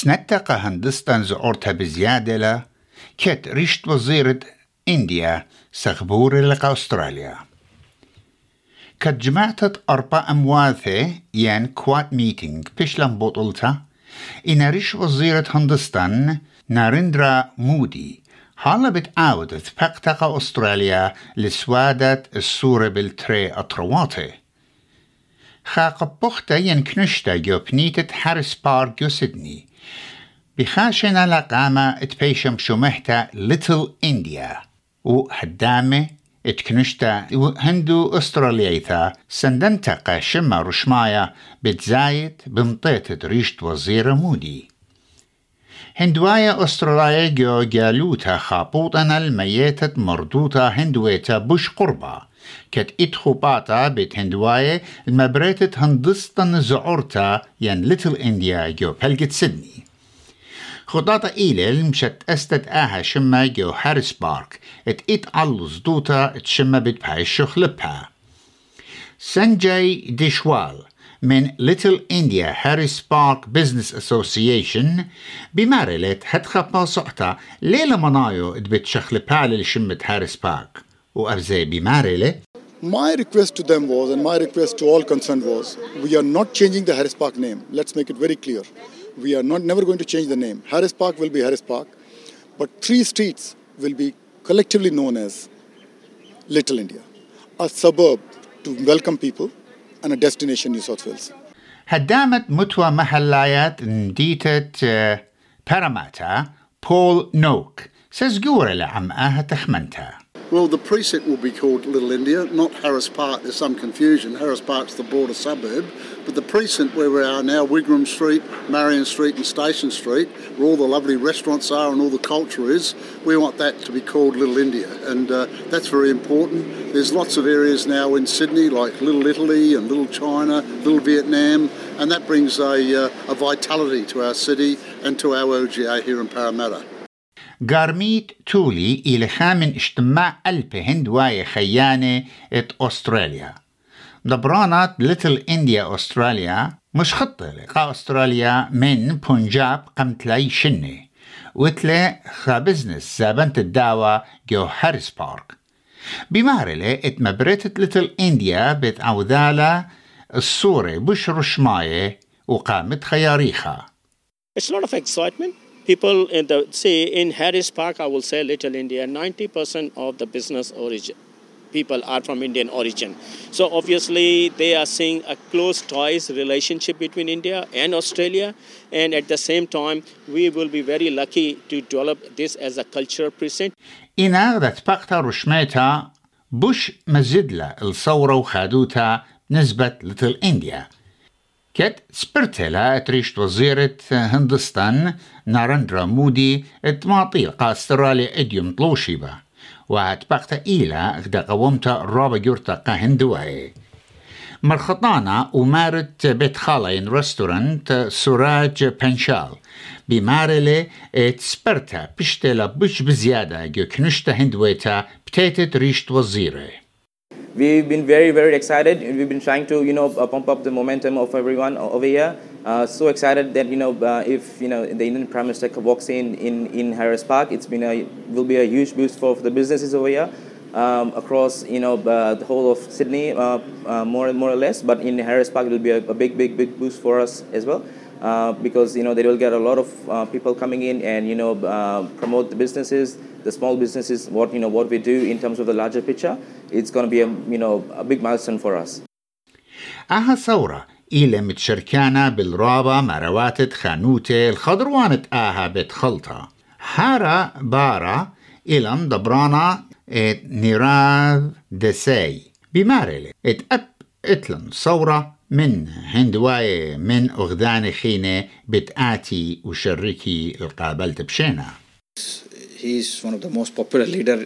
سنتقى هندستان زعورتها بزيادة لا كت ريشت وزيرة إنديا سخبور لقى أستراليا. كت جماعة أربع أمواثة ين كوات ميتينج بيشلم بطلتا إن ريش وزيرة هندستان نارندرا مودي حالا بتعاود تفقتق أستراليا لسوادة السورة بالتري أطرواتي خاق بوختا ينكنشتا جو بنيتة حارس بارك جو سيدني. بخاشنا لقامة اتبيشم شمحتا ليتل انديا وحدامة اتكنشتا هندو استراليايثا سندنتقا شما رشمايا بتزايد بمطيت ريشت وزير مودي هندوايا أستراليا جو جالوتا خابوطنا الميتة مردوتا هندويتا بش قربا. كت إدخو باتا بيت هندوايا المبريتة هندستن زعورتا ين ليتل إنديا جو بلجت سيدني خطاطة إيلل مشت أستد آها شما جو هارس بارك ات إت علوز دوتا تشما بيت بهاي الشخلبها سنجاي ديشوال من ليتل إنديا هاريس بارك بزنس أسوسيشن بمارلت هتخبا صحتا ليلة منايو ادبت شخلبها لشمت هاريس بارك وأبزي بمارلة My request to them was, and my request to all concerned was, we are not changing the Harris Park name. Let's make it very clear. We are not never going to change the name. Harris Park will be Harris Park, but three streets will be collectively known as Little India, a suburb to welcome people and a destination New South Wales. هدامت متوى محلايات نديتة باراماتا بول نوك سزقور لعم آها تخمنتها Well, the precinct will be called Little India, not Harris Park. There's some confusion. Harris Park's the broader suburb. But the precinct where we are now, Wigram Street, Marion Street, and Station Street, where all the lovely restaurants are and all the culture is, we want that to be called Little India. And uh, that's very important. There's lots of areas now in Sydney, like Little Italy and Little China, Little Vietnam, and that brings a, uh, a vitality to our city and to our LGA here in Parramatta. قارميت تولي إلى خامن اجتماع ألب هندواية خيانة إت أستراليا. دبرانات ليتل إنديا أستراليا مش خطة لقاء أستراليا من بنجاب قمتلاي شنة. وتلا خا بزنس زابنت الدعوة جو هاريس بارك. بمارلة إت مبرتت ليتل إنديا بيت عوذالة الصورة بش رشماية وقامت خياريخا. It's a lot of excitement. people in the say in Harris Park, I will say Little India, 90% of the business origin people are from Indian origin. So obviously they are seeing a close ties relationship between India and Australia, and at the same time we will be very lucky to develop this as a cultural precinct. إن أغدت بقتا رشميتا بوش مزدلة الصورة وخادوتا نسبة لتل إنديا كت سبرتلا تريشت وزيرة هندستان نارندرا مودي اتماطيل استراليا إديوم طلوشيبا واتبقت إيلا غدا قومتا رابا جورتا قهندواي مرخطانا ومارت بيت خالين رستورانت سوراج بنشال. بمارلي ات سبرتا بشتلا بش بزيادة جو كنشتا هندويتا بتيتت ريشت وزيرة. We've been very, very excited. We've been trying to, you know, uh, pump up the momentum of everyone over here. Uh, so excited that, you know, uh, if, you know, the Indian Prime Minister walks in, in in Harris Park, it's been a, will be a huge boost for, for the businesses over here. Um, across, you know, uh, the whole of Sydney, uh, uh, more and more or less. But in Harris Park, it will be a, a big, big, big boost for us as well. Uh, because you know they will get a lot of uh, people coming in and you know promote the businesses, the small businesses, what you know what we do in terms of the larger picture. It's going to be a you know a big milestone for us. أها ثورة إلى متشركانة بالرابة مرواتة خانوتة الخضروانة آها بتخلطة هارا بارا إلى دبرانا إت نيراذ دساي بمارلة إت أب إتلن ثورة من هندواي من أغدان خينة بتآتي وشركي القابلت بشينا He's one of the most popular leader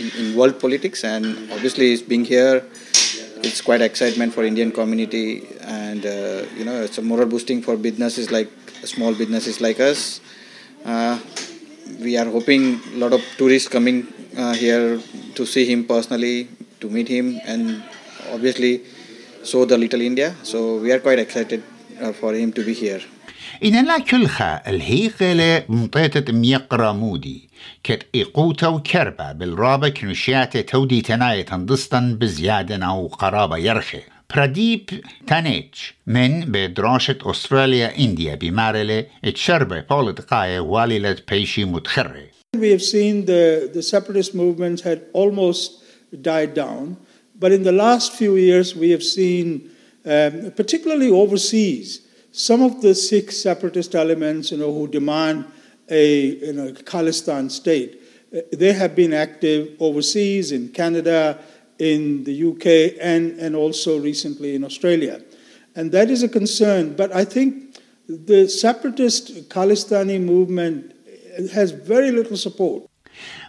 in, in world politics and obviously he's being here it's quite excitement for Indian community and uh, you know it's a moral boosting for businesses like small businesses like us uh, we are hoping a lot of tourists coming uh, here to see him personally to meet him and obviously show the little India. So we are quite excited uh, for him to be here. إن لا كلخا الهيقلة مطيتة ميقرا مودي كت إيقوتا وكربا بالرابة كنشياتة تودي تناية تنضستن بزيادة أو قرابة يرخي براديب تانيتش من بدراسة أستراليا إنديا بمارلة اتشربة بولتقاية واللة بيشي متخري We have seen the, the separatist movements had almost died down, but in the last few years we have seen, um, particularly overseas, some of the Sikh separatist elements, you know, who demand a you know, Khalistan state, uh, they have been active overseas in Canada, in the UK, and, and also recently in Australia. And that is a concern. But I think the separatist Khalistani movement has very little support.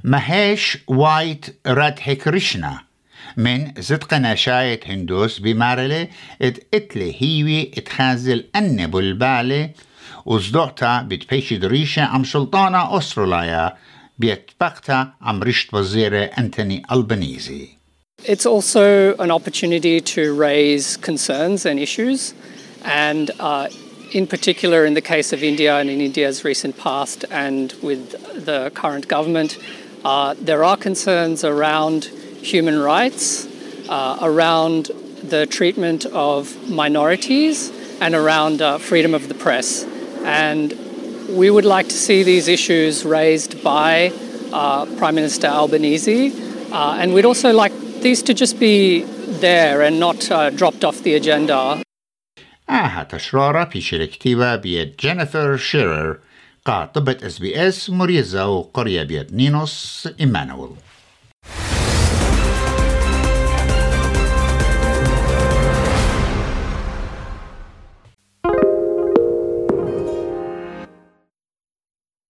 Mahesh White Radhe Krishna من زدق نشاية هندوس بمارلة ات اتلي هيوي اتخازل أن بلبالة وزدوعتا بتبيش دريشة عم سلطانة أستراليا بيتبقتا عم رشت وزيرة أنتوني ألبانيزي It's also an opportunity to raise concerns and issues and uh, in particular in the case of India and in India's recent past and with the current government, uh, there are concerns around human rights, uh, around the treatment of minorities, and around uh, freedom of the press. And we would like to see these issues raised by uh, Prime Minister Albanese, uh, and we'd also like these to just be there and not uh, dropped off the agenda. آها تشرارة في شركتيبة بيد جينيفر شيرر قاطبة اس بي اس مريزة وقرية بيد نينوس إيمانويل